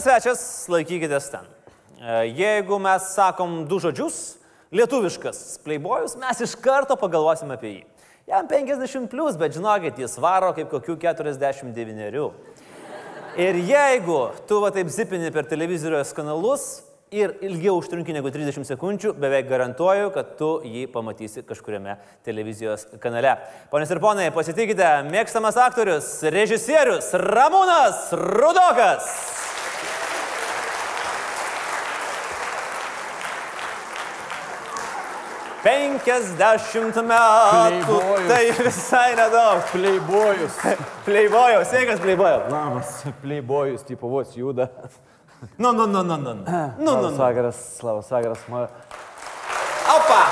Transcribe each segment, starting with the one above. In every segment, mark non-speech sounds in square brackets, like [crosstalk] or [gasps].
Šiandien svečias, laikykitės ten. E, Jeigu mes sakom du žodžius, lietuviškas playboyus, mes iš karto pagalvosim apie jį. Jam 50 plus, bet žinokit, jis varo kaip kokių 49. Ir jeigu tu va taip zipini per televizijos kanalus ir ilgiau užtrunki negu 30 sekundžių, beveik garantuoju, kad tu jį pamatysi kažkuriame televizijos kanale. Ponios ir ponai, pasitikite, mėgstamas aktorius, režisierius Ramūnas Rudokas. Penkiasdešimt metų. Playboyus. Tai visai nedaug. Playboyus. [laughs] Playboyau, sveikas Playboyau. Labas, Playboyus, tipo vos juda. Nu, nu, nu, nu, nu. Nu, nu, Labas vakaras, labas vakaras. Ma... Opa.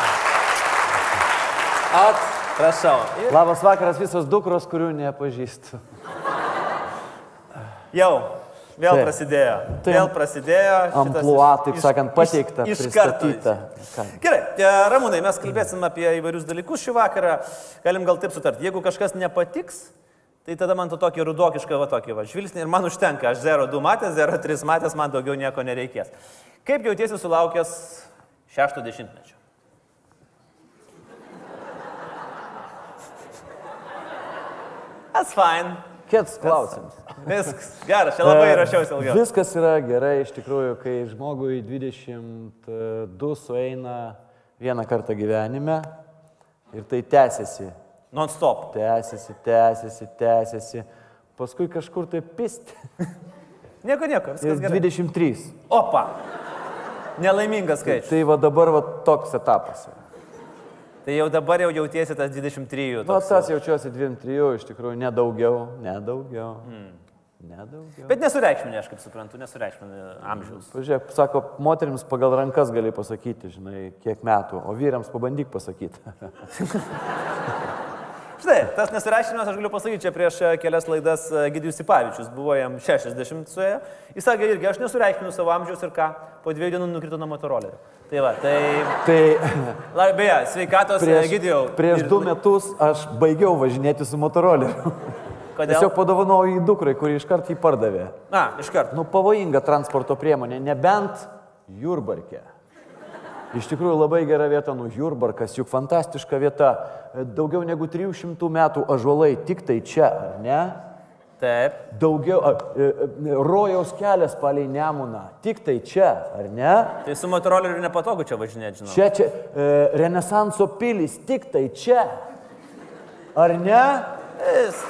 At, prašau. Ir Labas vakaras visos dukros, kurių nepažįstu. Jau. Vėl Taip. prasidėjo. Taip. Vėl prasidėjo. Amplua, taip iš- sakant, pateikta, iš, iš karto. Gerai, Ramūnai, mes kalbėsim apie įvairius dalykus šį vakarą. Galim gal taip sutarti. Jeigu kažkas nepatiks, tai tada man to tokį rudokišką va tokį va žvilgsnį ir man užtenka. Aš 0,2 matęs, 0,3 matęs, man daugiau nieko nereikės. Kaip jautiesi sulaukęs šešto dešimtmečio? That's fine. Kits klausimas. Viskas. Gerai, čia labai rašiausi ilgiau. Viskas yra gerai iš tikrųjų, kai žmogui 22 sueina vieną kartą gyvenime ir tai tęsiasi. Non-stop. Tęsiasi, tęsiasi, tęsiasi. Paskui kažkur tai pisti. [laughs] Nieko, nieko, viskas gerai. 23. Opa. Nelaimingas skaičius. Tai va dabar va toks etapas. Tai jau dabar jau jautiesi tas 23. Na, toks. tas jaučiuosi 2-3, iš tikrųjų nedaugiau, nedaugiau. Hmm. Nedaugiau. Bet nesureikšminė, aš kaip suprantu, nesureikšminė amžiaus. Pažiūrėk, sako, moteriams pagal rankas gali pasakyti, žinai, kiek metų, o vyrams pabandyk pasakyti. [laughs] Štai, tas nesureikšminimas, aš galiu pasakyti, čia prieš e, kelias laidas e, Gidijus Ipavičius buvo jam 60 suėjo. Jis sakė irgi, aš nesureikšminu savo amžiaus ir ką, po dviejų dienų nukrito nuo motorolerio. Tai va, tai... tai La, beje, sveikatos prieš, Gidijau. prieš du metus aš baigiau važinėti su motoroleriu. Kodėl? Tiesiog padovanojau į dukrai, kuri iškart jį pardavė. Na, iš karto. Nu, pavojinga transporto priemonė, nebent Jurbarke. Iš tikrųjų labai gera vieta, nu Jurbarkas, juk fantastiška vieta. Daugiau negu 300 metų ažuolai, tik tai čia, ar ne? Taip. Daugiau, a, e, e, rojaus kelias palei Nemuną, tik tai čia, ar ne? Tai su motoroleriu nepatogu čia važinėti, žinau. Čia, čia, e, Renesanso pilis, tik tai čia, ar ne? Vis.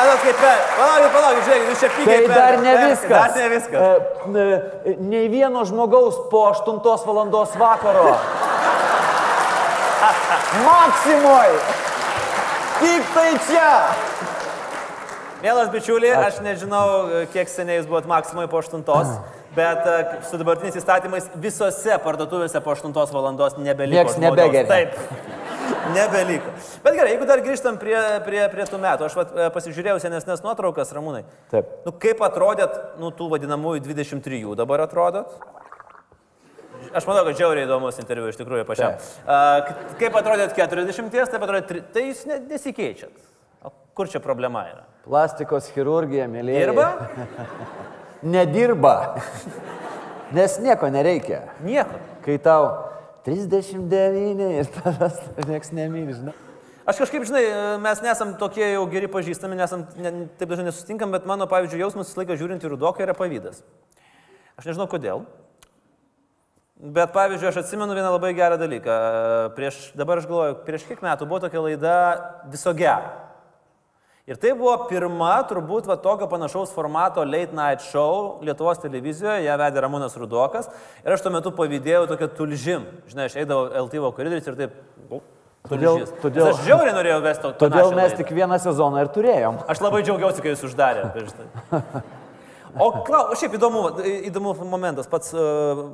Nu, kaip, per- palaukit, palaukit, žiūrėkit, jūs čia Tai pigiai. dar ne viskas. Dar ne viskas. E, e, Nei vieno žmogaus po 8 valandos vakaro. [laughs] Maksimoj! Tik tai čia! Mielas bičiuliai, aš nežinau, kiek seniai jūs buvot maksimai po 8, [clears throat] bet e, su dabartiniais įstatymais visose parduotuvėse po 8 valandos nebeliko. Nieks žmogaus. nebegeria. Taip. [laughs] Nebeliko. Bet gerai, jeigu dar grįžtam prie, prie, prie tų metų, aš vat, e, pasižiūrėjau senesnės nuotraukas, Ramūnai. Taip. Nu, kaip atrodėt, nu, tų vadinamųjų 23 dabar atrodot? Aš manau, kad žiauriai įdomus interviu iš tikrųjų pačiam. A, k- kaip atrodėt 40, taip atrodėt, tai jūs ne, nesikeičiat. O kur čia problema yra? Plastikos chirurgija, mėlyje. Dirba? Nedirba. Nes nieko nereikia. Nieko. Kai tau 39 ir tavęs [laughs] nieks nemyli, žinai. Aš kažkaip, žinai, mes nesam tokie jau geri pažįstami, nesam ne, taip dažnai nesustinkam, bet mano, pavyzdžiui, jausmas visą laiką žiūrint į rudoką yra pavydas. Aš nežinau kodėl. Bet, pavyzdžiui, aš atsimenu vieną labai gerą dalyką. Prieš, dabar aš galvoju, prieš kiek metų buvo tokia laida viso gero. Ir tai buvo pirma, turbūt, va, tokio panašaus formato late night show Lietuvos televizijoje, ją vedė Ramūnas Rudokas. Ir aš tuo metu pavydėjau tokią tulžim. Žinai, aš eidavau LTV koridorius ir taip... Todėl- tulžys. Nes todėl- Aš žiauriai norėjau vesti to. Todėl mes laidą. tik vieną sezoną ir turėjom. Aš labai džiaugiausi, kai jūs uždarė prieš tai. [laughs] O klau, šiaip įdomu, įdomu momentas pats. Uh,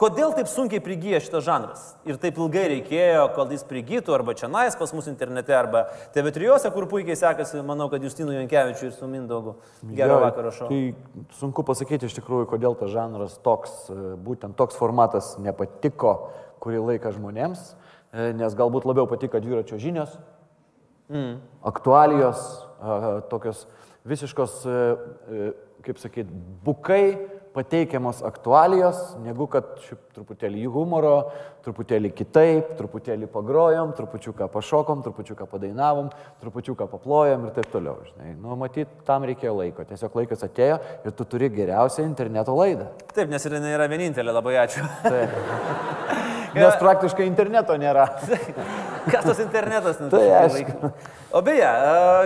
kodėl taip sunkiai prigyja šitas žanras? Ir taip ilgai reikėjo, kol jis prigytų, arba čia nais pas mus internete, arba TV3, kur puikiai sekasi, manau, kad Justinu Jankievičiu ir su Mindaugu. Gerą Jo, vakarą šau. Tai sunku pasakyti iš tikrųjų, kodėl tas žanras toks, e, būtent toks formatas nepatiko kurį laiką žmonėms, e, nes galbūt labiau patiko dviračio žinios, mm. aktualijos, tokios visiškos e, kaip sakyt, bukai pateikiamos aktualijos, negu kad šiaip truputėlį humoro, truputėlį kitaip, truputėlį pagrojom, trupučiuką pašokom, trupučiuką padainavom, trupučiuką paplojom ir taip toliau. Žinai. Nu, matyt, tam reikėjo laiko. Tiesiog laikas atėjo ir tu turi geriausią interneto laidą. Taip, nes ir jinai yra vienintelė, labai ačiū. Taip. [laughs] Nes praktiškai interneto nėra. [laughs] Kas tas internetas? Nu, Tai aišku. O beje,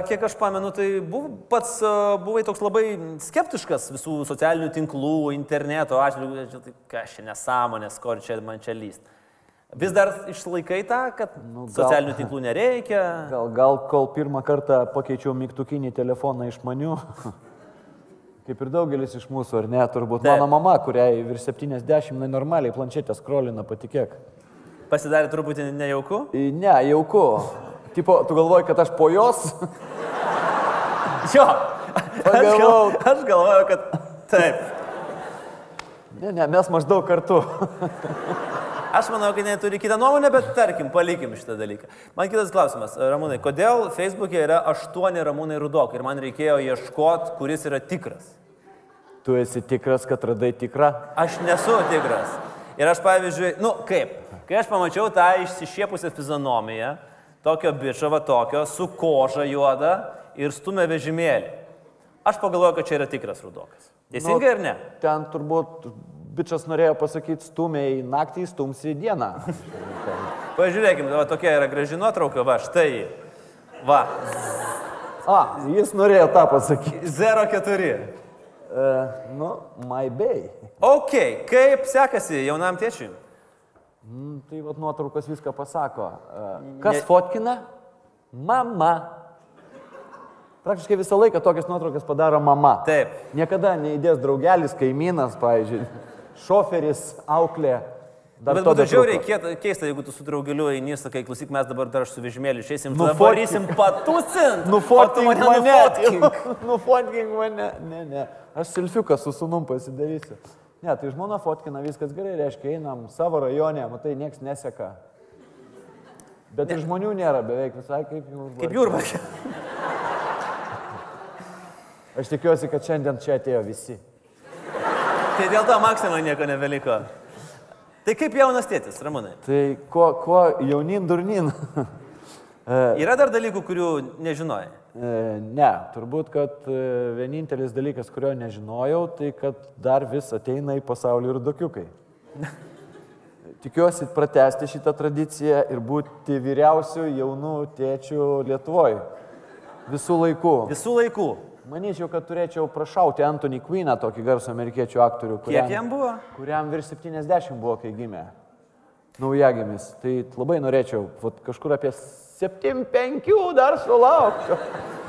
kiek aš pamenu, tai buv, pats buvai toks labai skeptiškas visų socialinių tinklų, interneto atžvilgių, Čia tai kas čia nesąmonės, kur čia man čia lyst. Vis dar išlaikai tą, kad Nu, gal- socialinių tinklų nereikia. Gal, gal kol pirmą kartą pakeičiau mygtukinį telefoną iš manių, [laughs] kaip ir daugelis iš mūsų, ar ne, turbūt Taip. mano mama, kuriai virš 70, na normaliai planšetę skrolina, patikėk. Pasidarė truputį nejauku. Ne, jauku. Tipo, tu galvoji, kad aš po jos? Jo, aš, gal, aš galvoju, kad taip. Ne, ne, mes maždaug kartu. Aš manau, kad jinai turi kitą nuomonę, bet tarkim, palikim šitą dalyką. Man kitas klausimas, Ramūnai, kodėl Facebook'e yra aštuoni Ramūnai Rudokai ir man reikėjo ieškoti, kuris yra tikras? Tu esi tikras, kad radai tikrą? Aš nesu tikras. Ir aš pavyzdžiui, nu kaip, kai aš pamačiau tą išsišiepusią fizionomiją, tokio bičiavo tokio, su koža juoda ir stumia vežimėlį. Aš pagalvojau, kad čia yra tikras Rudokas. Teisingai ar ne? Ten turbūt bičias norėjo pasakyti, stumiai naktį, stumsi dieną. [laughs] Pažiūrėkime, va tokia yra graži nuotrauka, va štai. Va, A, jis norėjo tą pasakyti. 04. E, nu, my bay. Ok, kaip sekasi jaunam tėčiui? Mm, tai vad nuotraukos viską pasako. E, Kas Ne- fotkina? Mama. Praktiškai visą laiką tokias nuotraukas padaro mama. Taip. Niekada neįdės draugelis, kaimynas, pavyzdžiui, šoferis, auklė. Dar Bet būtų žiauriai keista, jeigu tu su draugeliu eini, sakai, klausyk, mes dabar dar su vežimėliu išeisim, varysim patusint. [laughs] Nufotkink mane. [laughs] nufotkink. Mane. Ne, ne. Aš silfiuką su sunum pasidarysiu. Ne, tai žmona fotkina, viskas gerai, reiškia, einam savo rajone, matai, niekas neseka. Bet ir žmonių nėra beveik visai kaip jūs. Kaip jūrbarkė. Aš tikiuosi, kad šiandien čia atėjo visi. Tai dėl to maksimai nieko nebeliko. Tai kaip jaunas tėtis, Ramūnai? Tai kuo, kuo jaunin durnin? [laughs] Yra dar dalykų, kurių nežinojai. E, ne, turbūt, kad e, vienintelis dalykas, kurio nežinojau, tai kad dar vis ateina į pasaulį ir dokiukai. [laughs] Tikiuosi pratesti šitą tradiciją ir būti vyriausių jaunų tėčių Lietuvoje. Visų laikų. Visų laikų. Manyčiau, kad turėčiau prašauti Anthony Queeną, tokį garsų amerikiečių aktorių, Kiek jam buvo? kuriam virš 70 buvo, kai gimė. Naujagimis. Tai labai norėčiau, vat, kažkur apie 7-5 dar sulaukčiau.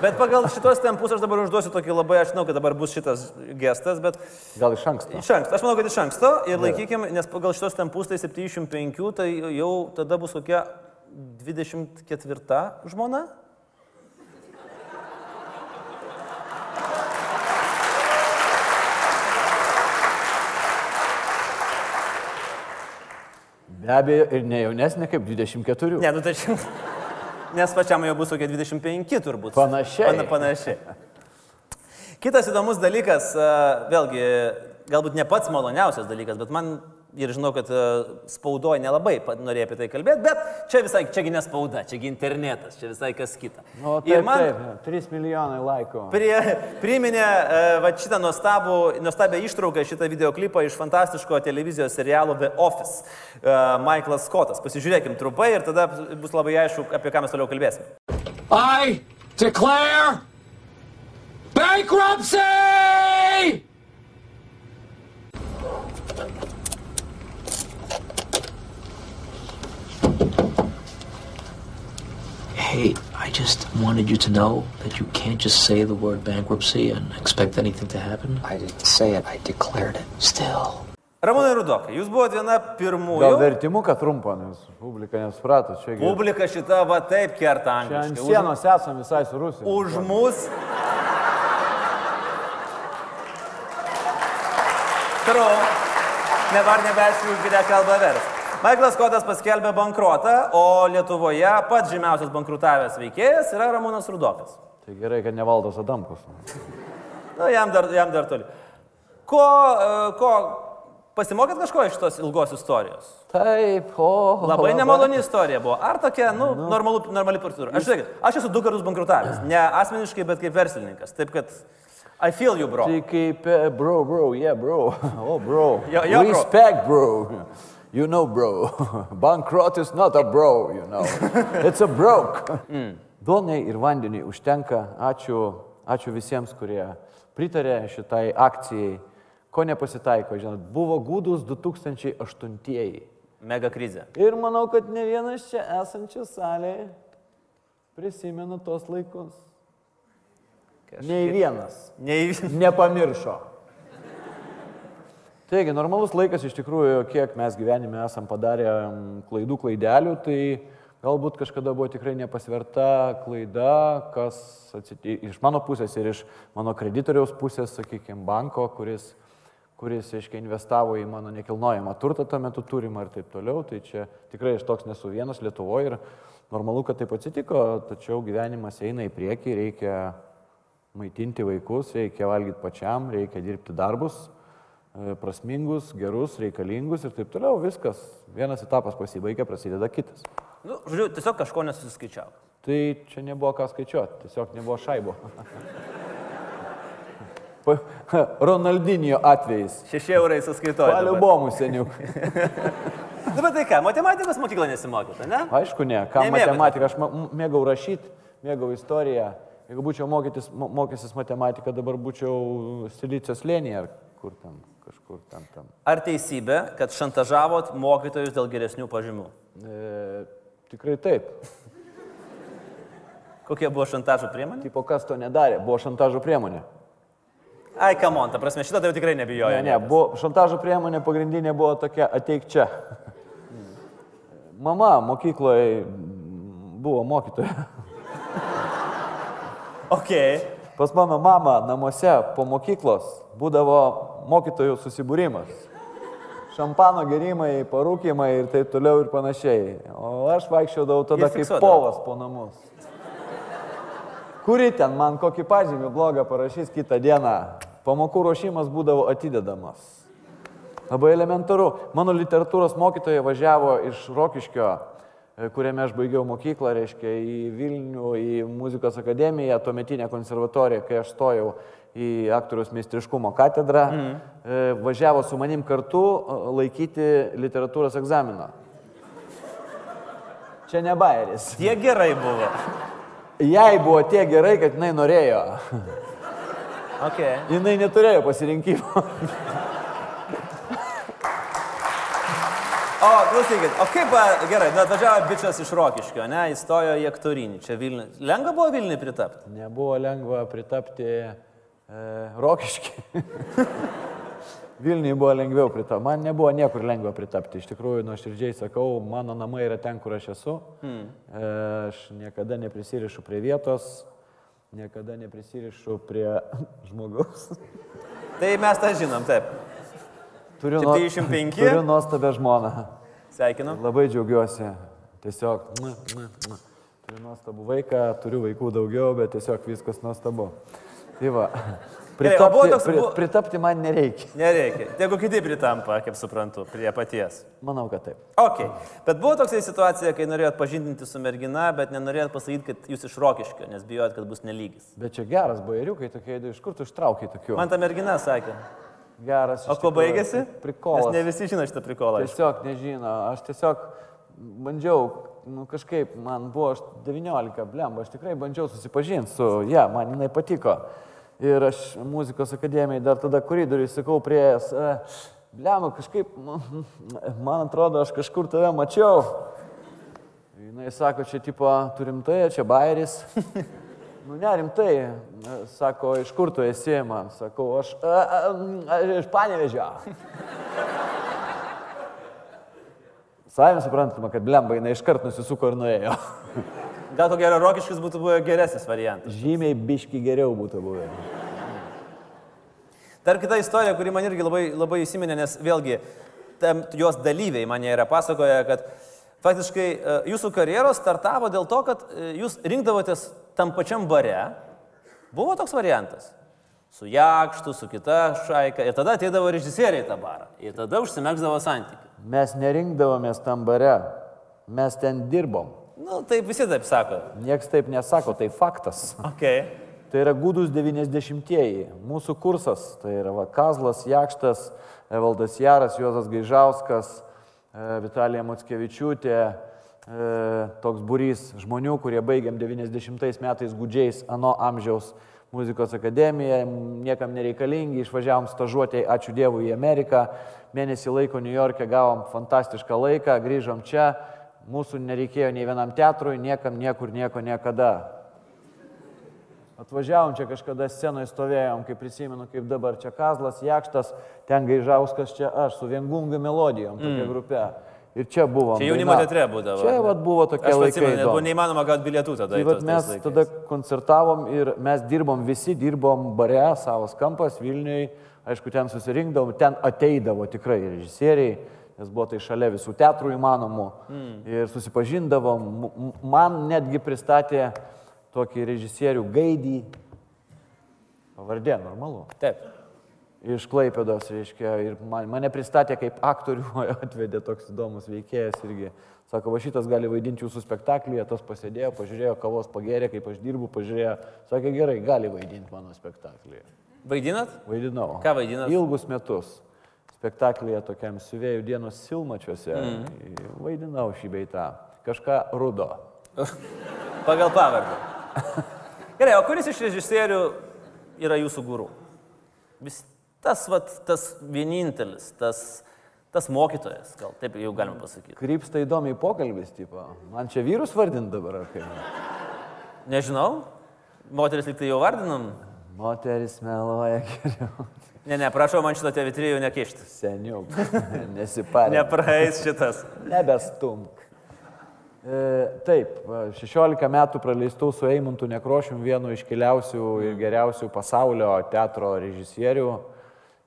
Bet pagal šitos tempus aš dabar užduosiu tokį labai, aš žinau, kad dabar bus šitas gestas, bet Gal iš anksto. iš anksto. Aš manau, kad iš anksto ir laikykime, nes pagal šitos tempus tai 75, tai jau tada bus kokia 24 žmona. Be abejo, ir ne jaunesnė kaip 24. Ne, nu čia. Nes pačiam jau bus kokie 25 turbūt. Panašiai. Pana, panašiai. Kitas įdomus dalykas, vėlgi, galbūt ne pats maloniausias dalykas, bet man ir žinau, kad a, spaudoje nelabai norėjo apie tai kalbėti, bet čia visai, čiagi ne spauda, čiagi internetas, čia visai kas kita. O, ir taip, man taip, 3 milijonai laikų. prie, priminė e, va, šitą nuostabų, nuostabią ištrauką, šitą videoklipą iš fantastiško televizijos serialo The Office. E, Michaelas Scottas. Pasižiūrėkim trumpai ir tada bus labai aišku, apie ką mes toliau kalbėsime. I declare bankruptcy! Hey, I just wanted you to know that you can't just say the word bankruptcy and expect anything to happen. I didn't say it, I declared it. Still. Ramūnai Rudokai, jūs buvote viena Gal pirmųjų. vertimuką trumpą, nes publika nesuprato. Čia, Publika šita va taip kerta čia ant angliškai. sienos esame visai su Rusija. Už, už mus. Tru. Nevar nebeaišku, už kitą kalbą vers. Michaelas Kotas paskelbė bankrotą, o Lietuvoje pats žymiausias bankrutavęs veikėjas yra Ramūnas Rudokas. Tai gerai, kad nevaldas Adamkus. Nu, jam dar, jam dar toli. Ko, e, ko pasimokėt kažko iš tos ilgos istorijos? Taip, o. Labai [laughs] nemaloni istorija buvo. Ar tokia, nu, normalu, normali procedūra? Aš, žiūrėkit, aš esu du kartus bankrutavęs. Ne asmeniškai, bet kaip verslininkas. Taip kad I feel you, bro. Tai kaip, e, bro, bro, yeah, bro. [laughs] Oh, bro. Jo- jo, bro. Respect, bro. You know, bro. [laughs] Bankrot is not a bro, you know. [laughs] It's a broke. Mm. Duonai ir vandeniui užtenka. Ačiū, ačiū visiems, kurie pritarė šitai akcijai. Ko nepasitaiko, žinot, buvo gūdus 2008-ieji. Mega krizė. Ir manau, kad ne vienas čia esančias salėje prisimena tos laikus. Nei vienas Nei... nepamiršo. Taigi, normalus laikas iš tikrųjų, kiek mes gyvenime esam padarę klaidų, klaidelių, tai galbūt kažkada buvo tikrai nepasverta klaida, kas atsitiko iš mano pusės ir iš mano kreditoriaus pusės, sakykime, banko, kuris, kuris aiškiai, investavo į mano nekilnojamą turtą tuo metu turimą ir taip toliau. Tai čia tikrai aš toks nesu vienas Lietuvoje ir normalu, kad taip atsitiko, tačiau gyvenimas eina į priekį, reikia maitinti vaikus, reikia valgyti pačiam, reikia dirbti darbus prasmingus, gerus, reikalingus ir taip toliau. Viskas. Vienas etapas pasibaigia, prasideda kitas. Nu, žodžiu, tiesiog kažko nesusiskaičiau. Tai čia nebuvo ką skaičiuoti, tiesiog nebuvo šaibo. Ronaldinio atvejais. Šeši eurai suskaitoju. Paliubomų seniuk. [laughs] Bet tai ką, matematikos mokyklą nesimokėte, ne? Aišku, ne. Ką matematika, aš mėgau rašyti, mėgau istoriją. Jeigu būčiau mokytis, mo- mokęsis matematiką, dabar būčiau Silicijos lėnėje ar kur ten, kažkur ten tam. Ar teisybė, kad šantažavot mokytojus dėl geresnių pažymių? E, tikrai taip. Kokia buvo šantažo priemonė? Tipo, kas to nedarė? Buvo šantažo priemonė. Ai, kamon, ta prasme, šitą tai jau tikrai nebijoju. Ne, ne, buvo, šantažo priemonė pagrindinė buvo tokia, ateik čia. Mama mokykloje buvo mokytoja. Ok. Pas mano mamą namuose po mokyklos būdavo mokytojų susibūrimas. Šampano gerimai, parūkimai ir taip toliau ir panašiai. O aš vaikščiodavau tada kaip povas po namus. Kuri ten man kokį pažymį blogą parašys kitą dieną. Pamokų ruošimas būdavo atidedamas. Labai elementaru. Mano literatūros mokytoja važiavo iš Rokiškio, e, kuriame aš baigiau mokyklą, reiškia, į Vilnių, į muzikos akademiją, tuometinę konservatoriją, kai aš stojau į aktoriaus meistriškumo katedrą, mm. važiavo su manim kartu e, laikyti literatūros egzaminą. Čia ne bairis. Tie gerai buvo. Jai buvo tiek gerai, kad jinai norėjo. Ok. Jinai neturėjo pasirinkimo. O, klausykit, o kaip, gerai, nu atvažiavo bičias iš Rokiškio, ne, įstojo į aktorinį, čia Vilnių. Lengva buvo Vilniui pritapti? Nebuvo lengva pritapti e, rokiški. [laughs] Vilniui buvo lengviau pritapti. Man nebuvo niekur lengva pritapti. Iš tikrųjų, nuoširdžiai sakau, mano namai yra ten, kur aš esu. Hmm. E, aš niekada neprisirišu prie vietos, niekada neprisirišu prie [laughs] žmogaus. Tai mes tą žinom, taip. Turiu, 75? turiu nuostabią žmoną. Sveikinu. Labai džiaugiuosi. Tiesiog. mua, mua, mua. Turiu nuostabų vaiką, turiu vaikų daugiau, bet tiesiog viskas nuostabu. Tai va. Gerai, [laughs] Pritapti, toks- pri, pritapti man nereikia. Nereikia. Tegu kiti pritampa, kaip suprantu, prie paties. Manau, kad taip. Ok. Bet buvo toksai situacija, kai norėjot pažindinti su mergina, bet nenorėjot pasakyti, kad jūs iš Rokiškio, nes bijojot, kad bus nelygis. Bet čia geras bairiukai tokie, iš kur tu ištraukai tokių? Man ta mergina sakė. Geras. O kuo baigėsi? Prikolas. Nes ne visi žino šitą prikolą. Tiesiog nežino, aš tiesiog bandžiau, nu kažkaip, man buvo aš 19, blem, aš tikrai bandžiau susipažinti su ją, ja, man jinai patiko. Ir aš muzikos akademijai dar tada koridoriui sakau prie, blem, kažkaip, man atrodo, aš kažkur tave mačiau. Jinai sako, čia tipo, turim tai, čia bairis. Nu, nerimtai, sako, iš kur tu esi, man, sakau, aš a, a, a, iš panevežio. Savim suprantama, kad blemba jinai iškart nusisuko ir nuėjo. [laughs] Gal ko gero Rokiškis būtų buvę geresnis variantas. Žymiai biški geriau būtų buvę. Dar kita istorija, kuri man irgi labai, labai įsiminė, nes vėlgi tam, jos dalyviai mane yra pasakoję, kad faktiškai e, jūsų karjeros startavo dėl to, kad e, jūs rinkdavotės tam pačiam bare. Buvo toks variantas. su Jakštu, su kita šaika. Ir tada ateidavo režisieriai į tą barą. Ir tada užsimėgdavo santykių. Mes nerinkdavomės tam bare, mes ten dirbom. Nu, taip visi taip sako. Niekas taip nesako, tai faktas. Okay. Tai yra gudus 90-ieji. Mūsų kursas, tai yra va, Kazlas, Jakštas, Evaldas Jaras, Juozas Gaižauskas, e, Vitalija Motskevičiūtė, e, toks burys žmonių, kurie baigiam 90 metais gudžiais ano amžiaus muzikos akademiją, niekam nereikalingi, išvažiavom stažuotėjai, ačiū Dievui, į Ameriką, mėnesį laiko New York'e gavom fantastišką laiką, grįžom čia, mūsų nereikėjo nei vienam teatrui, niekam niekur nieko niekada. Atvažiavom čia kažkada scenoje stovėjom, kaip prisimenu, kaip dabar čia Kazlas, Jakštas, ten Gaižauskas, čia aš su viengunga melodijom, tokia mm. grupė. Ir čia buvom. Čia jaunimo teatre būdavo. Čia vat, buvo tokie Aš laikai. atsimenu, buvo neįmanoma gauti bilietų tada. Tai vat mes tada koncertavom ir mes dirbom, visi dirbom bare, savas kampas Vilniui, aišku, ten susirinkdavom, ten ateidavo tikrai režisieriai, nes buvo tai šalia visų teatrų įmanomų mm. ir susipažindavom. Man netgi pristatė tokį režisierių Gaidį, pavardė normalu, Taip. Iš Klaipėdos, reiškia, ir man, mane pristatė kaip aktorių, [laughs] atvedė toks įdomus veikėjas irgi. Sako, va šitas gali vaidinti jūsų spektaklyje, tas pasėdėjo, pažiūrėjo, kavos pagerė, kaip aš dirbu, pažiūrėjo, sakė, gerai, gali vaidinti mano spektaklyje. Vaidinat? Vaidinau. Ką vaidinat? Ilgus metus. Spektaklyje tokiam siuvėjų dienos silmačiuose. Mm. Vaidinau šį beitą. Kažką rudo. [laughs] Pagal pavardę. Gerai, o kuris iš režisierių yra jūsų guru? Vis tas, vat, tas vienintelis, tas, tas mokytojas, gal taip jau galima pasakyti. Krypsta įdomiai pokalbis, tipo. Man čia vyrus vardint dabar, ar kaip? Nežinau, moteris liktai jau vardinam. Moteris meluoja geriau. Ne, ne, prašau man šito TV3 nekišti. Seniau. [laughs] Nesiparė. Nepraeis šitas. Nebestumk. E, taip, va, 16 metų praleistų su Eimuntu Nekrošium, vienu iškiliausių ir geriausių pasaulio teatro režisierių.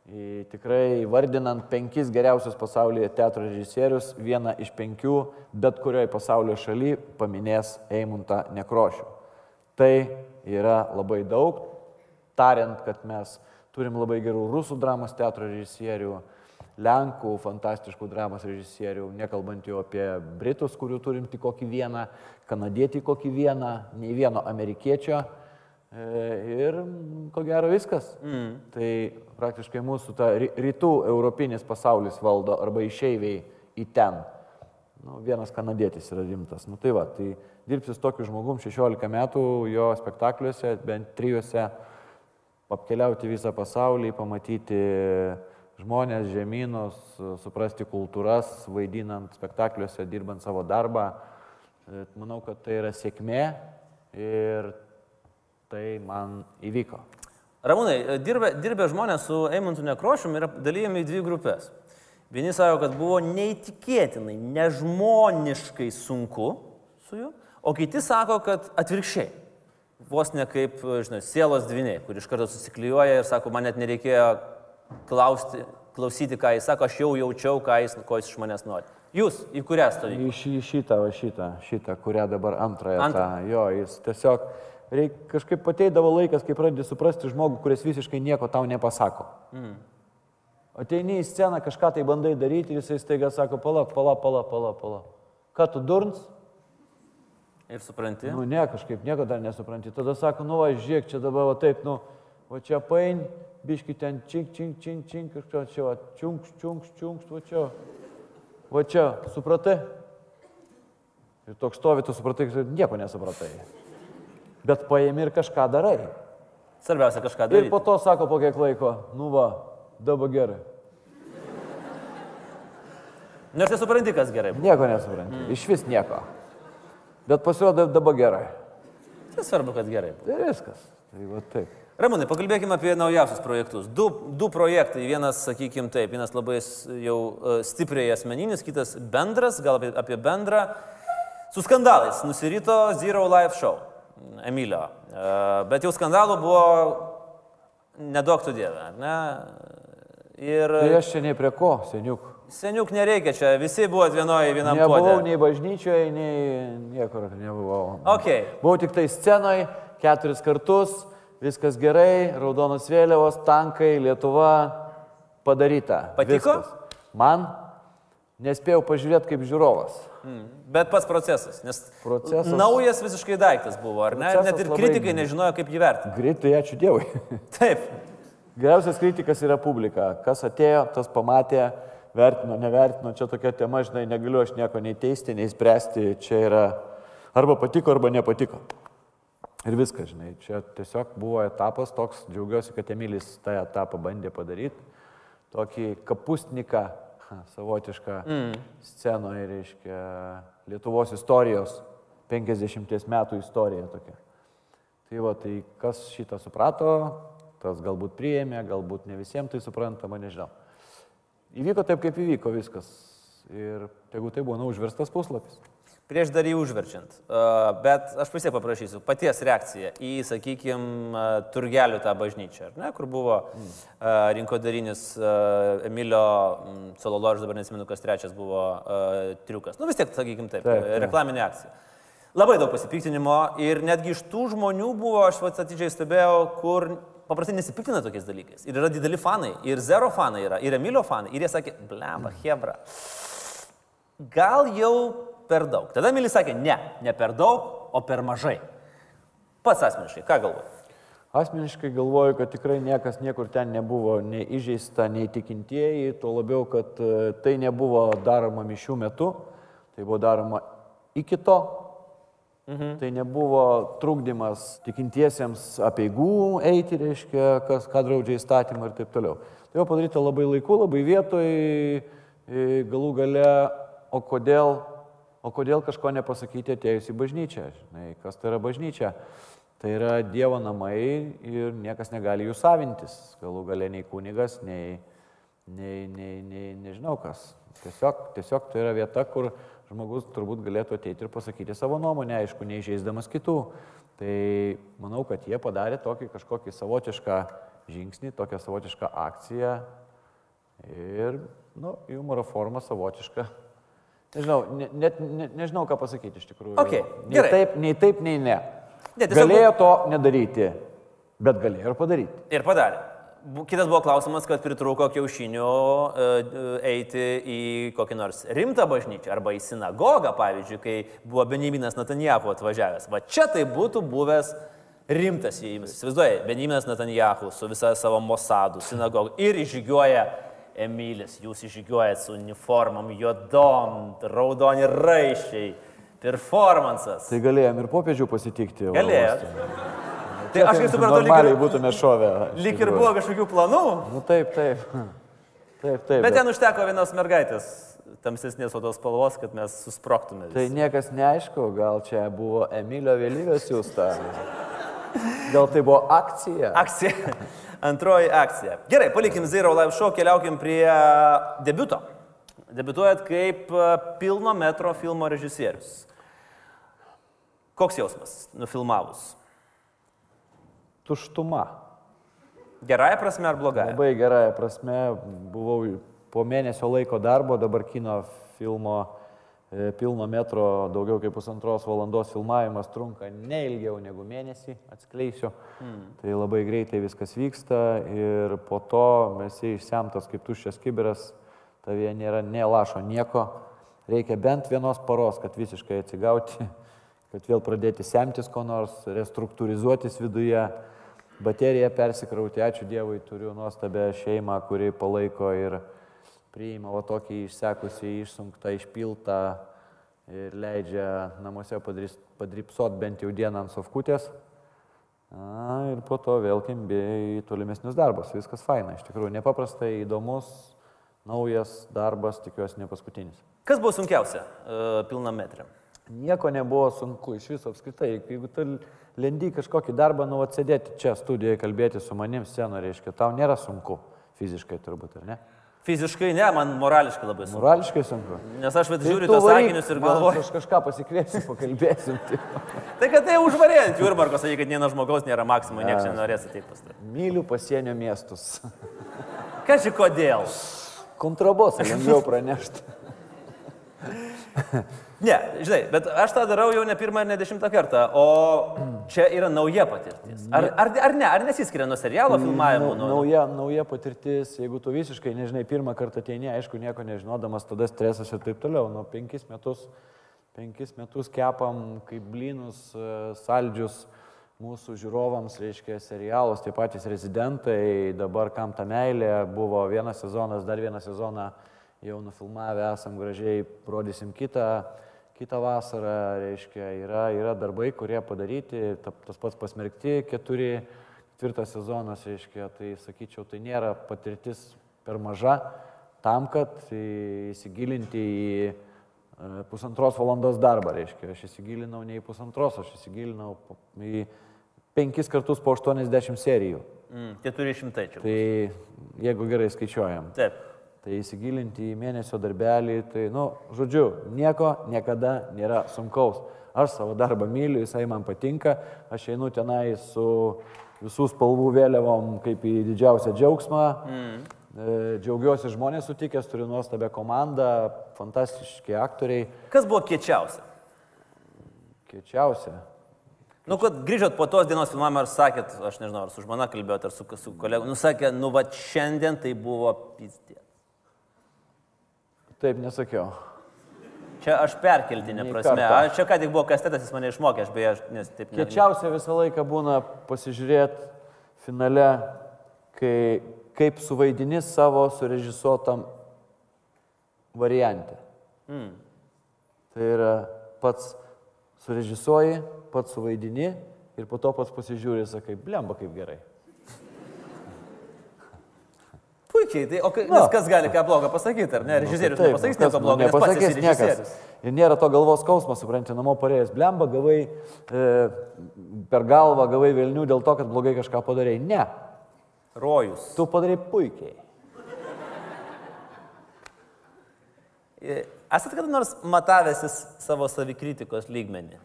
Tikrai vardinant penkis geriausius pasaulyje teatro režisierius, vieną iš penkių bet kurioje pasaulio šalyje paminės Eimuntą Nekrošių. Tai yra labai daug, tariant, kad mes turim labai gerų rusų dramos teatro režisierių, Lenkų fantastiškų dramos režisierių, nekalbant jau apie Britus, kurių turim tik kokį vieną, kanadietį kokį vieną, nei vieno amerikiečio. E, Ir ko gero viskas. Mm. Tai praktiškai mūsų ta ry- rytų europinis pasaulis valdo arba išeiviai į ten. Nu, vienas kanadietis yra rimtas. Nu, tai va, tai dirbsi su tokiu žmogum 16 metų, jo spektakliuose, bent trijuose, apkeliauti visą pasaulį, pamatyti žmonės, žemynus, suprasti kultūras, vaidinant spektakliuose, dirbant savo darbą. E, Manau, kad tai yra sėkmė ir tai man įvyko. Ramūnai, dirbę, dirbę žmonės su Eimuntu Nekrošium yra dalyjami į dvi grupės. Vieni sako, kad buvo neįtikėtinai, nežmoniškai sunku su juo, o kiti sako, kad atvirkščiai. Vos ne kaip, žinai, sielos dviniai, kur iš karto susiklijuoja ir sako, man net nereikėjo klausti, klausyti, ką jis sako, aš jau jaučiau, ką jis, ko jis iš manęs nori. Jūs į kurią stovite? Iš į šitą, va šitą, šitą, kurią dabar antrąją. Antrą. Tą, jo, jis tiesiog, reik, kažkaip ateidavo laikas, kai pradedi suprasti žmogų, kuris visiškai nieko tau nepasako. Mm. Ateini į sceną, kažką tai bandai daryti ir jisai staiga sako, pala, pala, pala, pala, pala. Ką tu durns? Ir supranti? Nu, ne, kažkaip nieko dar nesupranti. Tada sako, nu, va, žiūrėk, čia dabar, va taip, nu, va čia pain, biški ten čink, čink, čink, čink, kažką čia, va, čiunks, čiunks, čiunks, va čia. Va čia, supratai? Ir toks stovi, tu supratai, kad nieko nesupratai. Bet paėmė ir kažką darai. Svarbiausia kažką Ir daryti. po to sako po kiek laiko, nu va, dabar gerai. Nors nesupranti, kas gerai. Nieko nesupranti. Mm. Iš vis nieko. Bet pasirodo dabar gerai. Tai svarbu, kad gerai. Tai viskas. Tai va taip. Ramūnai, pakalbėkime apie naujausius projektus. Du, du projektai. Vienas, sakykime taip, vienas labai jau e, stipriai asmeninis, kitas bendras, gal apie, apie bendrą. Su skandalais. Nusirito Zero Life Show. Emilio. E, Bet jau skandalų buvo nedaug tu dievė, ar ne? Ir Tai aš čia nei prie ko, seniuk. seniuk nereikia čia, visi buvo vienoje vienam Nebuvau puode. nei bažnyčioje, nei niekur nebuvau. Okay. Buvau tik tai scenoje keturis kartus, viskas gerai, raudonos vėliavos, tankai, Lietuva padaryta. Patiko? Viskas. Man nespėjau pažiūrėti kaip žiūrovas. Bet pats procesas, nes Procesas- naujas visiškai daiktas buvo, ar ne? Net ir kritikai nežinojo, kaip jį vertinti. Greitai, ačiū Dievui. [laughs] Taip. Geriausias kritikas yra publika. Kas atėjo, tas pamatė, vertino, nevertino. Čia tokia tema, žinai, negaliu aš nieko nei teisti, nei spręsti. Čia yra arba patiko, arba nepatiko. Ir viskas, žinai. Čia tiesiog buvo etapas toks, džiaugiuosi, kad Emilis tą etapą bandė padaryti. Tokį kapustniką, savotišką mm. scenoje, reiškia, Lietuvos istorijos, 50 metų istorija tokia. Tai va, tai kas šitą suprato, tas galbūt priėmė, galbūt ne visiems tai suprantama, nežinau. Įvyko taip, kaip įvyko viskas. Ir tegu tai būna užverstas puslapis. Prieš dar jį užverčiant. Bet aš vis tiek paprašysiu paties reakciją į, sakykime, turgelių tą bažnyčią, ne, kur buvo uh, rinkodarinis Emilio Sololo, aš dabar nesimenu, kas trečias buvo triukas. Nu vis tiek, sakykime taip, Taip, taip, reklaminė akcija. Labai daug pasipiktinimo ir netgi iš tų žmonių buvo, aš vat atidžiai stebėjau, kur paprastai nesipiktina tokiais dalykais. Ir yra dideli fanai, ir Zero fanai yra, ir Emilio fanai. Ir jie sakė, blemba, Hebra. Gal jau per daug. Tada Emilis sakė, ne, ne per daug, o per mažai. Pats asmeniškai, ką galvoji? Asmeniškai galvoju, kad tikrai niekas niekur ten nebuvo nei įžeista, nei tikintieji, tuo labiau, kad e, tai nebuvo daroma mišių metu, tai buvo daroma iki to. Mhm. Tai nebuvo trukdymas tikintiesiems apieigų eiti, reiškia, kas, ką draudžia įstatymą ir taip toliau. Tai buvo padaryta labai laiku, labai vietoj, galų gale, o kodėl, o kodėl kažko nepasakyti atėjus į bažnyčią? Žinai, kas tai yra bažnyčia? Tai yra Dievo namai ir niekas negali jų savintis. Galų gale nei kunigas, nei, nei, nei, nei nežinau kas. Tiesiog, tiesiog tai yra vieta, kur žmogus turbūt galėtų ateiti ir pasakyti savo nuomonę, aišku, neižeisdamas kitų. Tai manau, kad jie padarė tokį kažkokį savotišką žingsnį, tokią savotišką akciją ir, nu, humoro forma savotiška. Nežinau, ne, net ne, nežinau, ką pasakyti iš tikrųjų. Okei, nei gerai. taip, nei taip, nei ne. Ne, tiesiog- galėjo to nedaryti, bet galėjo ir padaryti. Ir padarė. Kitas buvo klausimas, kad pritruko kiaušinių e, e, eiti į kokį nors rimtą bažnyčią arba į sinagogą, pavyzdžiui, kai buvo Benjaminas Netanjahu atvažiavęs. Va čia tai būtų buvęs rimtas įėjimas. Įsivaizduoji, Benjaminas Netanjahu su visa savo Mossadu, sinagogu ir išžygiuoja Emilis, jūs išžygiuojat su uniformom, juodom, raudoni raiščiai, performances. Tai galėjom ir popiežių pasitikti. uoste. Tai aš kaip supratau, lyg ir, būtume šovę. lyg ir buvo kažkokių planų, Nu taip, taip. Taip, taip. Bet ten užteko vienos mergaitės tamsesnės odos spalvos, kad mes susproktume. Tai visi. niekas neaišku, gal čia buvo Emilio vėlyvės siūsta. Gal tai buvo akcija? Akcija. Antroji akcija. Gerai, palikim Zero Live Show, keliaukim prie debiuto. Debituojat kaip e, pilno metro filmo režisierius. Koks jausmas nufilmavus? Tuštuma. Gerąją prasme ar blogąją? Labai gerąją prasme, buvau po mėnesio laiko darbo, dabar kino filmo e, pilno metro daugiau kaip pusantros valandos filmavimas trunka ne ilgiau negu mėnesį, atskleisiu. Mm. Tai labai greitai viskas vyksta ir po to mes išsemtas kaip tuščias kiberas, tavie nėra nelašo nieko, reikia bent vienos paros, kad visiškai atsigauti, [laughs] kad vėl pradėti semtis ko nors, restruktūrizuotis viduje bateriją persikrauti, ačiū Dievui, turiu nuostabę šeimą, kuri palaiko ir priima va tokį išsekusi, išsunktą, išpiltą ir leidžia namuose padripsot bent jau dieną ant sofkutės. Na, ir po to vėl kimbi į tolimesnius darbus. Viskas faina, iš tikrųjų nepaprastai įdomus, naujas darbas, tikiuosi ne paskutinis. Kas buvo sunkiausia uh, pilna metrė? Nieko nebuvo sunku iš viso apskritai. Jeigu tu lendi kažkokį darbą, nu atsėdėti čia studijoje, kalbėti su manim scenoje, reiškia, tau nėra sunku fiziškai turbūt, ar ne? Fiziškai ne, man morališkai labai sunku. Morališkai sunku. Nes aš vat Tai žiūriu tu tos sakinius ir galvoju. Aš kažką pasikviesiu, pakalbėsim. [laughs] Tai. Tai kad tai užvarėjant Jurbarko, sakai, kad vieno žmogaus nėra maksimum, niekas nenorės ateiti pas tave. Myliu pasienio miestus. Ką ži kodėl? Kontrabosą lengviau pranešti. [laughs] Ne, žinai, bet aš tą darau jau ne pirmą ir ne dešimtą kartą, o čia yra nauja patirtis. Ar, ar, ar ne, ar nesiskiria nuo serialo filmavimo? Nuo, Nauja, nauja patirtis, jeigu tu visiškai nežinai, pirmą kartą ateini, aišku, nieko nežinodamas, tada stresas ir taip toliau. Nu, penkis metus, penkis metus kepam kaip blynus, e, saldžius mūsų žiūrovams, reiškia, serialos, tie patys rezidentai, dabar kam ta meilė, buvo vienas sezonas, dar vieną sezoną jau nufilmavę, esam gražiai, rodysim kitą. Kitą vasarą, reiškia, yra, yra darbai, kurie padaryti, ta- tas pats pasmerkti, keturi, ketvirtas sezonas, reiškia, tai sakyčiau, tai nėra patirtis per maža tam, kad įsigilinti į e, pusantros valandos darbą, reiškia, aš įsigilinau ne į pusantros, aš įsigilinau į penkis kartus po 80 serijų. mm, 400 čia. Tai jeigu gerai skaičiuojam. Taip. Tai įsigilinti į mėnesio darbelį, tai, nu, žodžiu, nieko niekada nėra sunkaus. Aš savo darbą myliu, jisai man patinka, aš einu tenai su visų spalvų vėliavom kaip į didžiausią džiaugsmą. Mm. Džiaugiuosi žmonės sutikęs, turiu nuostabią komandą, fantastiški aktoriai, Kas buvo kiečiausia? kiečiausia. Nu, kad grįžot po tos dienos filmavimo ir sakėt, aš nežinau, ar su žmona kalbėjot, ar su, su kolegu, nu sakė, nu va šiandien tai buvo pizdė. Taip nesakiau. Čia aš perkeltinė Nei prasme. karto. Aš čia ką tik buvo kastetas, jis mane išmokė, aš beje, aš, nes taip ne. Kiečiausia visą laiką būna pasižiūrėti finale, kai, kaip suvaidini savo surežisuotam variante. Mm. Tai yra pats surežisuoji, pats suvaidini ir po to pats pasižiūri sakai, blemba kaip gerai. Puikiai, tai o kai, Na. nes kas gali ką blogo pasakyti, ar ne? Režisierius Taip, nepasakys nu, kas- nieko blogo, nes pats nepasakys esi režisierius. Ir nėra to galvos skausmo, supranti, namo parėjęs, blemba, gavai e, per galvą, gavai Vilnių dėl to, kad blogai kažką padarėjai. Ne, Rojus. tu padarai puikiai. E, Esate kada nors matavęsis savo savikritikos lygmenį? [laughs]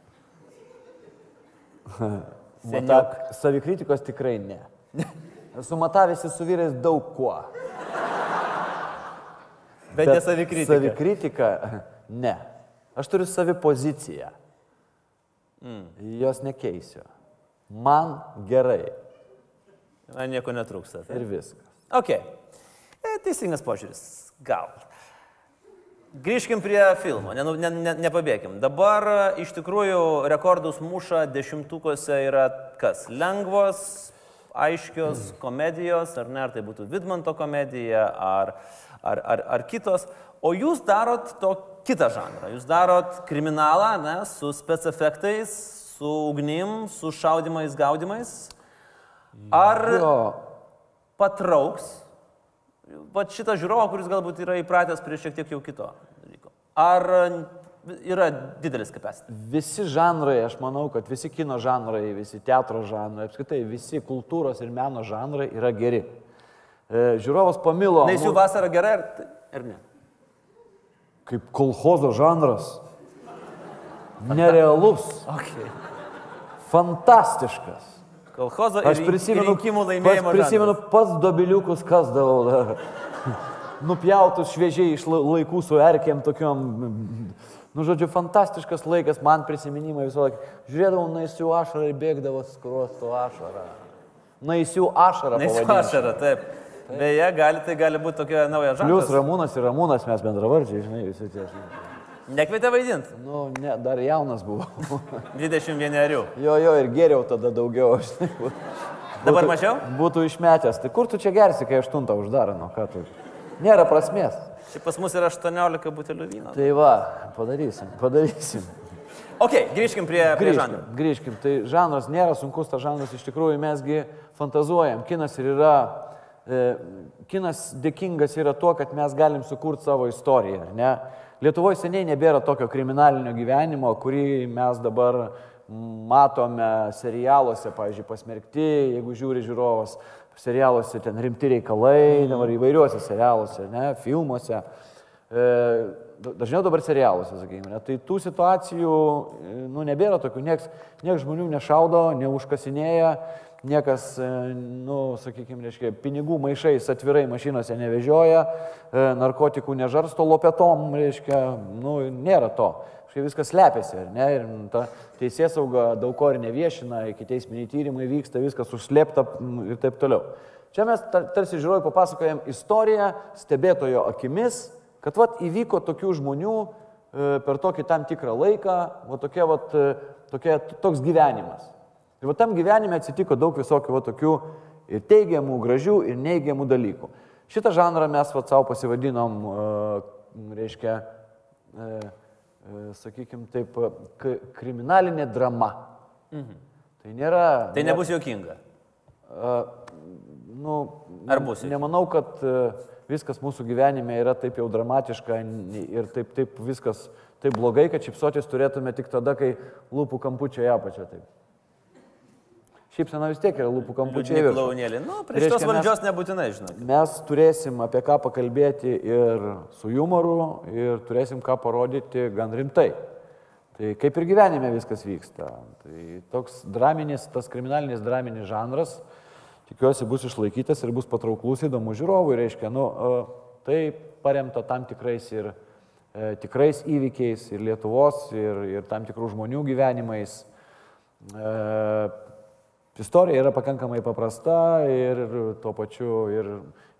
Seniau. Mata, savikritikos tikrai ne. [laughs] Esu matavęsi su vyrais daug kuo. Bet, bet ne savikritika. Savikritika, ne. Aš turiu savi poziciją. Mm. Jos nekeisiu. Man gerai. Na, nieko netrūksta. Tai. Ir viskas. Ok. E, teisingas požiūris. Gal. Grįžkim prie filmo, nenu- ne, ne, nepabėgim. Dabar e, iš tikrųjų rekordus muša dešimtukose yra kas? Lengvos, aiškios komedijos, ar ne, ar tai būtų Vidmanto komedija, ar, ar, ar, ar kitos. O jūs darot to kitą žanrą. Jūs darot kriminalą, ne, su specefektais, su ugnim, su šaudimais, gaudimais. Ar Jo, patrauks va šitą žiūrovą, kuris galbūt yra įpratęs prie šiek tiek jau kito dalyko. Ar yra didelis kapasitas? visi žanrai, aš manau, kad visi kino žanrai, visi teatro žanrai, apskritai visi kultūros ir meno žanrai yra geri. E, Žiūrovas pamilo. Nes jų vasara gera ar, ar ne? Kaip kolhozo žanras. Nerealus. Okay. Fantastiškas. Kolhozo Aš prisimenu, rinkimų pats, laimėjimo. prisimenu žanras. pats dobiliukus kasdavau. dar. Nupjautus šviežiai iš la- laikų su erkėm tokiom. Nu, žodžiu, fantastiškas laikas, man prisiminimai visą laiką. Žiūrėdavau naisių ašarą ir bėgdavo skruostų ašarą. Naisių ašarą. Nes pavadinčiau. ašara, taip. Beje, gali, tai gali būti tokia nauja Plius žanra. Ramūnas ir Ramūnas mes bendravardžiai, žinai, visi tie. žinai. Nekvietė vaidinti. Nu, ne, dar jaunas buvau. [laughs] 21 arių. jo, jo, ir geriau tada daugiau. Žinai, būtų- Dabar mažiau? Būtų išmetęs. Tai kur tu čia gersi, kai aštuntą uždaro, nu ką tu? Nėra prasmės. Tai pas mus yra 18 butelių vyno. Tai va, padarysim, padarysim. Ok, grįžkim prie, prie žanro. Grįžkim, grįžkim. Tai žanras nėra sunkus, tas žanras iš tikrųjų mesgi fantazuojam. Kinas ir yra, e, kinas dėkingas yra tuo, kad mes galim sukurti savo istoriją, ar ne? Lietuvoje seniai nebėra tokio kriminalinio gyvenimo, kurį mes dabar matome serialuose, pavyzdžiui, pasmerkti, jeigu žiūri žiūrovas, serialuose ten rimti reikalai, dabar įvairiuose serialuose, ne, filmuose. E, da- Dažniau dabar serialuose, sakykime, ne? tai tų situacijų, e, nu, nebėra tokių, nieks, nieks žmonių nešaudo, neužkasinėja, niekas, e, nu, sakykime, reiškia, pinigų maišais atvirai mašinose nevežioja, e, narkotikų nežarsto lopetom, reiškia, nu, nėra to. Štai viskas slepiasi, ar ne? Ir ta teisės sauga daug ko ir neviešina, iki teisminiai tyrimai vyksta, viskas užslėpta ir taip toliau. Čia mes tar- tarsi žiūrovai papasakojam istoriją stebėtojo akimis, kad vat įvyko tokių žmonių e, per tokį tam tikrą laiką, va tokia, vat, tokia, toks gyvenimas. Ir va tam gyvenime atsitiko daug visokių va tokių ir teigiamų, gražių, ir neigiamų dalykų. Šitą žanrą mes va savo pasivadinom, e, reiškia, e, e, sakykime taip, kriminalinė drama. Tai nėra... Tai nebus juokinga. Nu, Ar bus? Nemanau, kad viskas mūsų gyvenime yra taip jau dramatiška ir taip, taip viskas taip blogai, kad šipsotis turėtume tik tada, kai lūpų kampučiai apačia taip. Šypsena vis tiek yra lūpų kampučiai. Liūdni į viršų. klaunėlį. Nu, prie Reiškia, šitos mes- valdžios nebūtinai, žinok. Mes turėsim apie ką pakalbėti ir su humoru, ir turėsim ką parodyti gan rimtai. Tai kaip ir gyvenime viskas vyksta. Tai toks draminis, tas kriminalinis draminis žanras, tikiuosi, bus išlaikytas ir bus patrauklus įdomu žiūrovui. Reiškia, nu, e, tai paremta tam tikrais ir e, tikrais įvykiais, ir Lietuvos, ir, ir tam tikrų žmonių gyvenimais. E, Istorija yra pakankamai paprasta ir tuo pačiu ir,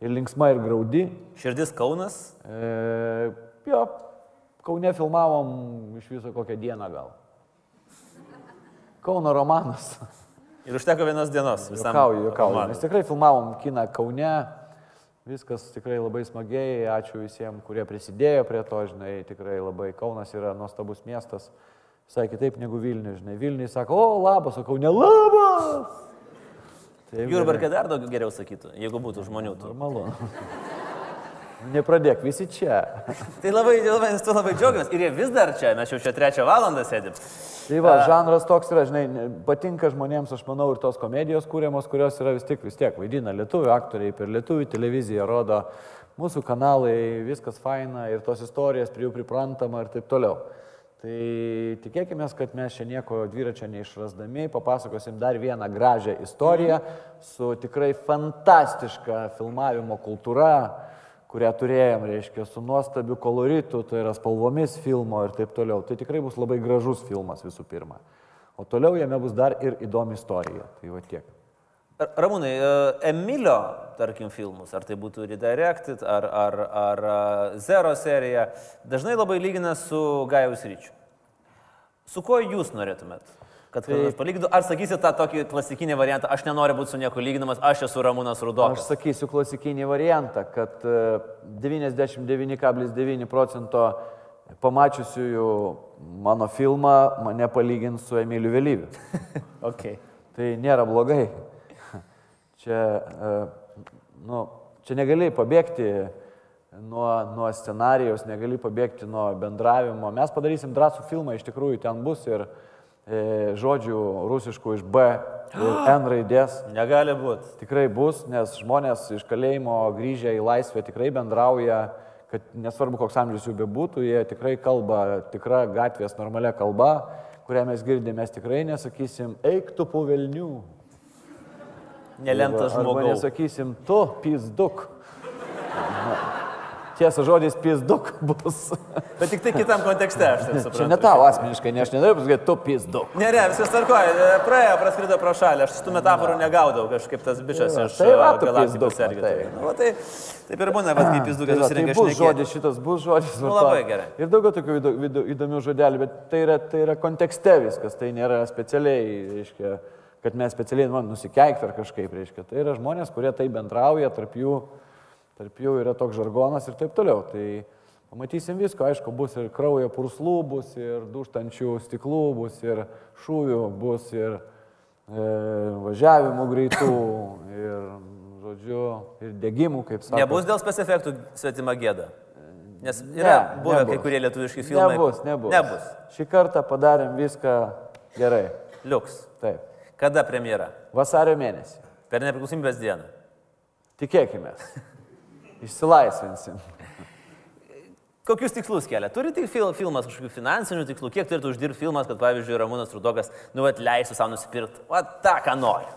ir linksma, ir graudi. Širdis Kaunas. E, jo, Kaune filmavom iš viso kokią dieną gal. Kauno romanas. Ir užteko vienos dienos visam. Jokauju, jokauju. romanui. Mes tikrai filmavom kiną Kaune. Viskas tikrai labai smagiai. Ačiū visiems, kurie prisidėjo prie to, žinai, tikrai labai Kaunas yra nuostabus miestas. Visai kitaip negu Vilnius, žinai. Vilnius sako, o labas, o Kaune labas. Taip, Jurbarkė dar daugiau geriau sakytų, jeigu būtų žmonių. Normalu. Nepradėk, visi čia. [laughs] Tai labai, labai, labai džiaugiamės. Ir jie vis dar čia, mes jau čia trečią valandą sėdim. Tai va, žanras toks yra, žinai, ne- patinka žmonėms, aš manau, ir tos komedijos kūriamos, kurios yra vis tik, vis tiek vaidina lietuvių aktoriai, per lietuvių televiziją rodo mūsų kanalai, viskas faina ir tos istorijos prie jų priprantama ir taip toliau. Tai tikėkime, kad mes čia nieko dviračio neišrasdami, papasakosim dar vieną gražią istoriją su tikrai fantastiška filmavimo kultūra, kurią turėjom, reiškia, su nuostabiu koloritu, tai yra spalvomis filmo ir taip toliau. Tai tikrai bus labai gražus filmas visų pirma. O toliau jame bus dar ir įdomi istorija. Tai va tiek. Ramūnai, e, Emilio, tarkim, filmus, ar tai būtų Redirected, ar, ar, ar e, Zero serija, dažnai labai lygina su Gajaus ryčiu. Su kuo jūs norėtumėt? Kad tai... palygintų, ar sakysit tą tokį klasikinį variantą, aš nenoriu būti su nieko lyginamas, aš esu Ramūnas Aš Rudokas. sakysiu klasikinį variantą, kad e, 99,9 procento pamačiusiųjų mano filmą mane palygins su Emiliu Vėlyviu. [laughs] Okay. Tai nėra blogai. Čia, e, nu, čia negali pabėgti nuo, nuo scenarijos, negali pabėgti nuo bendravimo. Mes padarysim drąsų filmą, iš tikrųjų ten bus ir e, žodžių rusiškų iš B ir [gasps] N raidės. Negali būti. Tikrai bus, nes žmonės iš kalėjimo grįžę į laisvę tikrai bendrauja, kad nesvarbu, koks amžius jų bebūtų, jie tikrai kalba tikra gatvės normalia kalba, kurią mes girdime, mes tikrai nesakysim, eik tu puvelnių. Nelemtas žmogus. nesakysim, tu pizduk. Tiesa, žodis pizduk bus. Bet tik tai kitam kontekste, aš taip suprantu. Čia ne tavo asmeniškai, ne aš nenoriu pasakyti, tu pizduk. Ne, ne, viskas tvarkoja. Praėjo, praskrido pro šalį. Aš tų metaforų negaudau, kažkaip tas bičias Tai iš tai galaktikos pizdukas, irgi. tai. turi. Nu, va, tai taip ir būna, bet kaip jis Tai, dukas va, tai susirinka bus žodis, šitas bus žodis. Nu, labai gerai. Ir daugiau tokių įdo- įdo- įdomių žodelių, bet tai yra, tai yra kontekste viskas, tai nėra specialiai, reiškia, kad mes specialiai man nusikeikti ar kažkaip, reiškia. Tai yra žmonės, kurie tai bendrauja, tarp jų, tarp jų yra toks žargonas ir taip toliau. Tai pamatysim visko, aišku, bus ir kraujo purslų, bus ir duštančių stiklų, bus ir šūvių, bus ir e, važiavimų greitų, [coughs] ir, žodžiu, ir degimų, kaip sakoma. Nebus dėl specefektų svetima gėda. Nes yra Ne, buvę nebus. kai kurie lietuviški filmai. Nebus, nebus. Nebus. Šį kartą padarėm viską gerai. Liuks. Taip. Kada premjera? Vasario mėnesį. Per nepriklausomybės dieną. Tikėkime. [laughs] Išsilaisvinsim. Kokius tikslus kelia? Turi tik fil filmas kažkokių finansinių tikslų? Kiek turėtų uždirbti filmas, kad pavyzdžiui Ramūnas Rudokas, nu, atleistų savo nusipirkti? O tą, ką nori.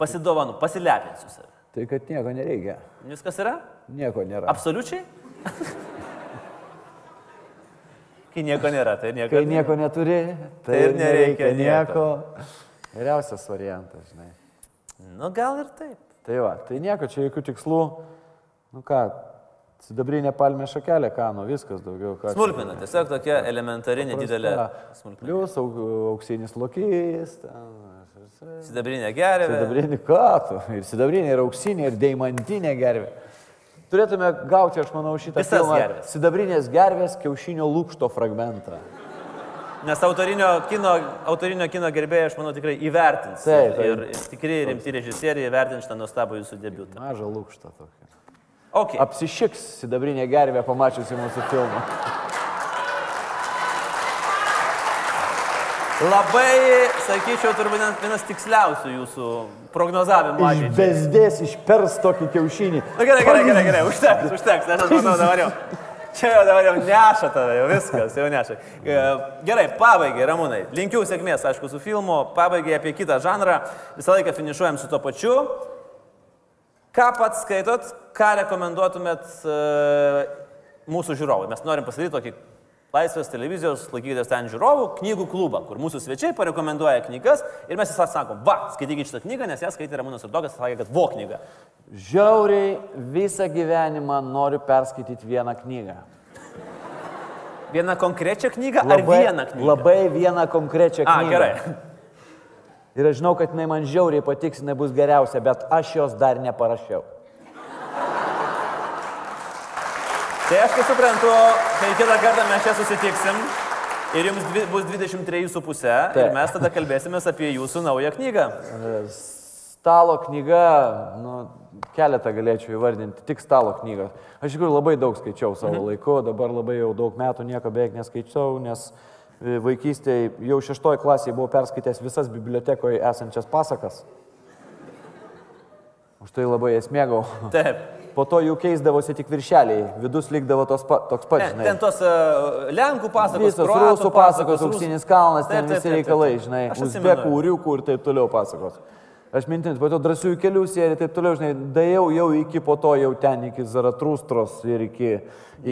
Pasidovanu, pasilepinsiu save. Tai kad nieko nereikia. Viskas yra? Nieko nėra. Absoliučiai? [laughs] Kai nieko nėra, tai nieko. Kai nieko neturi, tai, Tai ir nereikia nieko. Geriausias variantas, žinai. Nu, gal ir taip. Tai va, tai nieko, čia jokių tikslų. Nu ką, sidabrinė palmė šakelė, ką, nu viskas daugiau. Ką, čia- Smulkmena, tiesiog tokia elementari, nedidelė smulkmena. Plius au, auksinis lokys. Ten, Sidabrinė gervė. sidabrinį ką tu. Ir sidabrinė, ir auksinė, ir deimantinė gervė. Turėtume gauti, aš manau, šitą Visas filmą. gerves. Sidabrinės gervės kiaušinio lūkšto fragmentą. Nes autorinio kino, autorinio kino gerbėjai, aš manau, tikrai įvertins. Taip, taip. Ir, ir tikrai rimti režisieriai įvertins šitą nuostabų jūsų debiutą. Mažą lūkštą tokį. Okay. Apsišiks sidabrinė gervė pamačiusi mūsų filmą. Labai, sakyčiau, turbūt vienas tiksliausių jūsų prognozavimų Iš bezdės išpers tokį kiaušinį. Na gerai, gerai, gerai, gerai, [laughs] užteks, užteks, nes aš manau dabar jau. Čia jau dabar jau neša tave, jau viskas, jau neša. E, Gerai, pabaigai, Ramūnai. Linkiu sėkmės, aišku, su filmu. Pabaigai apie kitą žanrą. Visą laiką finišuojam su to pačiu. Ką pats skaitot, ką rekomenduotumėt e, mūsų žiūrovui? Mes norim pasidaryti tokį Laisvės televizijos, laikykitės ten žiūrovų, knygų klubą, kur mūsų svečiai parekomenduoja knygas ir mes visą sakom, va, skaitykite šitą knygą, nes ją skaitė Ramūnas Ardokas, sakė, kad vo knyga. Žiauriai visą gyvenimą noriu perskaityti vieną knygą. Vieną konkrečią knygą ar vieną knygą? Labai vieną konkrečią A, knygą. gerai. Ir aš žinau, kad jinai man žiauriai patiks, jinai bus geriausia, bet aš jos dar neparašiau. Tai aš kaip suprantu, kai kitą kartą mes čia susitiksim ir jums dvi, bus 23,5 ir Taip. mes tada kalbėsime apie jūsų naują knygą. Stalo knyga, nu, keletą galėčiau įvardinti, tik stalo knygą. Aš iš tikrųjų labai daug skaičiau savo mhm. laiku, dabar labai jau daug metų nieko beveik neskaičiau, nes e, vaikystėje jau šeštoje klasėje buvau perskaitęs visas bibliotekoje esančias pasakas. Už tai labai jas mėgau. Taip. Po to jų keisdavosi tik viršeliai, vidus likdavo tos pa, toks pats, žinai. ten tos uh, Lenkų pasakos, Visos rusų pasakos, rusų- auksinis kalnas, ten taip, visi taip, taip, reikalai, žinai, uzbekų, uriukų ir taip toliau pasakos. Aš mintinti, po to drąsiųjų kelių serija ir taip toliau, žinai, daėjau jau iki po to jau ten, iki Zaratrustros ir iki,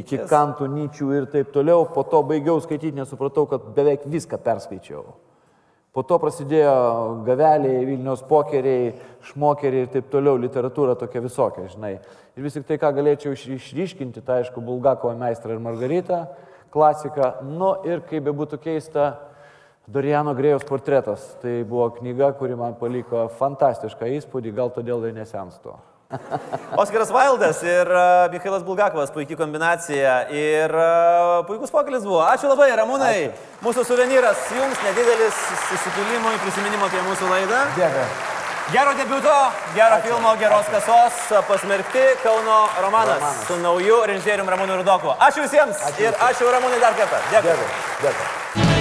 iki Kantų, Nyčių ir taip toliau, po to baigiau skaityti, nesupratau, kad beveik viską perskaičiau. Po to prasidėjo gaveliai, Vilnius pokeriai, šmokeriai ir taip toliau, literatūra tokia visokia, žinai. Ir vis tik tai, ką galėčiau iš- išryškinti, tai aišku, Bulgakovo meistrą ir Margarita, klasika. Nu ir kaip bebūtų keista, Doriano Grėjaus portretas. Tai buvo knyga, kuri man paliko fantastišką įspūdį, gal todėl ir nesenstu. Oskaras Vaildas ir uh, Mikhailas Bulgakovas, puikiai kombinacija ir uh, puikus pokalbis buvo. Ačiū labai, Ramūnai. Ačiū. Mūsų suvenyras jums nedidelis įsikilimui, prisiminimo apie mūsų laidą. Dėkui. Gero debiuto, gero Ačiū. filmo, geros kasos, pasmerkti Kauno romanas, romanas. su nauju režisieriumi Ramūnu Rudoku. Ačiū visiems ačiū. ir ačiū Ramūnai dar kartą. Dėkui. Dėkui. Dėkui.